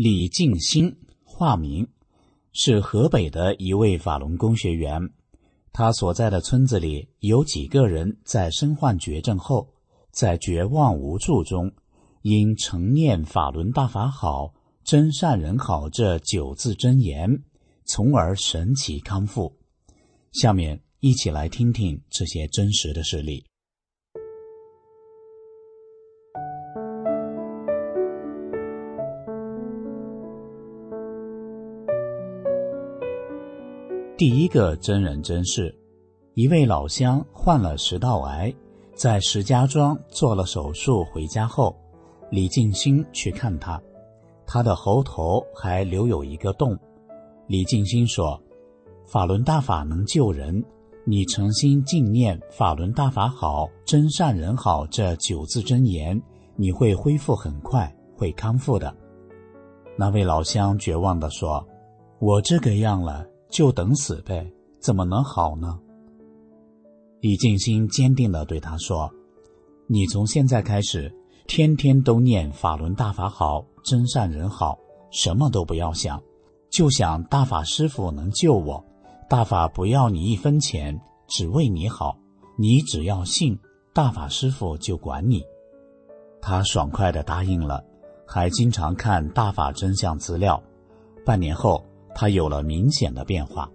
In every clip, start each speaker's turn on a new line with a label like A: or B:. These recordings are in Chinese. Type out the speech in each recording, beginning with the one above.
A: 李静心，化名，是河北的一位法轮功学员。他所在的村子里有几个人在身患绝症后，在绝望无助中，因承念“法轮大法好，真善人好”这九字真言，从而神奇康复。下面一起来听听这些真实的事例。第一个真人真事，一位老乡患了食道癌，在石家庄做了手术，回家后，李静心去看他，他的喉头还留有一个洞。李静心说：“法轮大法能救人，你诚心敬念‘法轮大法好，真善人好’这九字真言，你会恢复很快，会康复的。”那位老乡绝望地说：“我这个样了。”就等死呗，怎么能好呢？李静心坚定地对他说：“你从现在开始，天天都念法轮大法好，真善人好，什么都不要想，就想大法师傅能救我。大法不要你一分钱，只为你好。你只要信，大法师傅就管你。”他爽快地答应了，还经常看大法真相资料。半年后。他有了明显的变化，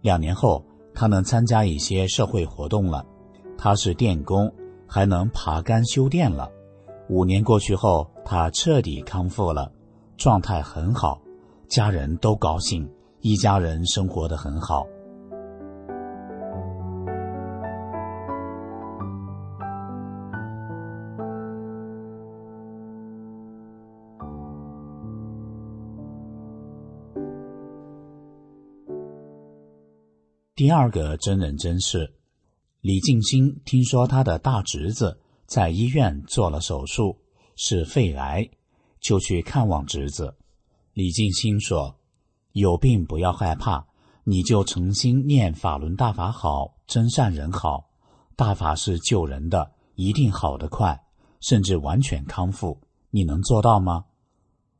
A: 两年后，他能参加一些社会活动了。他是电工，还能爬杆修电了。五年过去后，他彻底康复了，状态很好，家人都高兴，一家人生活得很好。第二个真人真事，李静心听说他的大侄子在医院做了手术，是肺癌，就去看望侄子。李静心说：“有病不要害怕，你就诚心念法轮大法好，真善人好，大法是救人的，一定好得快，甚至完全康复。你能做到吗？”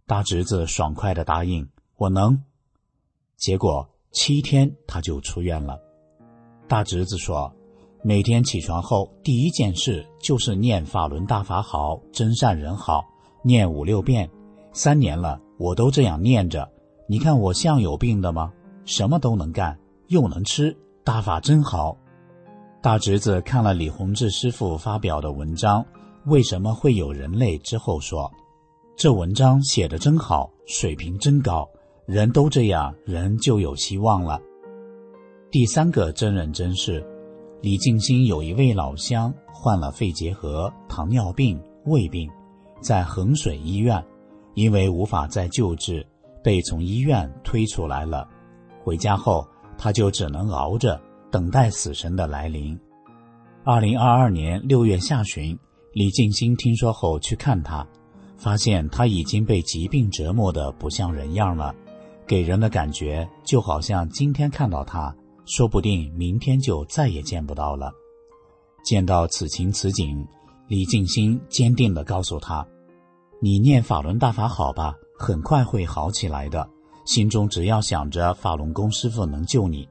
A: 大侄子爽快的答应：“我能。”结果。七天他就出院了。大侄子说：“每天起床后第一件事就是念法轮大法好，真善人好，念五六遍。三年了，我都这样念着。你看我像有病的吗？什么都能干，又能吃，大法真好。”大侄子看了李洪志师傅发表的文章《为什么会有人类》之后说：“这文章写的真好，水平真高。”人都这样，人就有希望了。第三个真人真事，李静心有一位老乡患了肺结核、糖尿病、胃病，在衡水医院，因为无法再救治，被从医院推出来了。回家后，他就只能熬着，等待死神的来临。二零二二年六月下旬，李静心听说后去看他，发现他已经被疾病折磨得不像人样了。给人的感觉就好像今天看到他，说不定明天就再也见不到了。见到此情此景，李静心坚定地告诉他：“你念法轮大法好吧，很快会好起来的。心中只要想着法轮功师傅能救你。”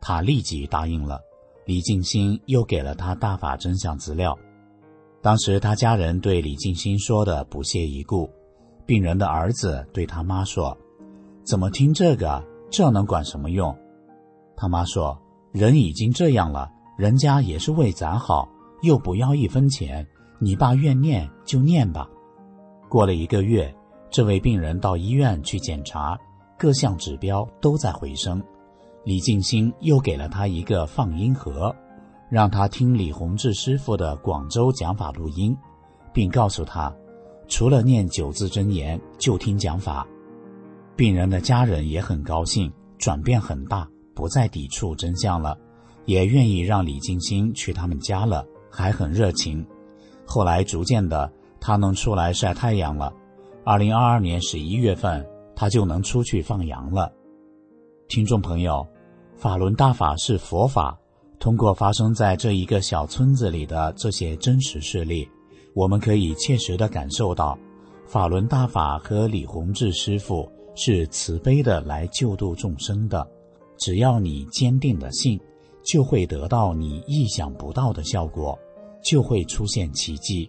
A: 他立即答应了。李静心又给了他大法真相资料。当时他家人对李静心说的不屑一顾，病人的儿子对他妈说。怎么听这个？这能管什么用？他妈说：“人已经这样了，人家也是为咱好，又不要一分钱。你爸愿念就念吧。”过了一个月，这位病人到医院去检查，各项指标都在回升。李静心又给了他一个放音盒，让他听李洪志师傅的广州讲法录音，并告诉他：“除了念九字真言，就听讲法。病人的家人也很高兴，转变很大，不再抵触真相了，也愿意让李静心去他们家了，还很热情。后来逐渐的，他能出来晒太阳了。二零二二年十一月份，他就能出去放羊了。听众朋友，法轮大法是佛法。通过发生在这一个小村子里的这些真实事例，我们可以切实的感受到，法轮大法和李洪志师傅是慈悲的来救度众生的。只要你坚定的信，就会得到你意想不到的效果，就会出现奇迹。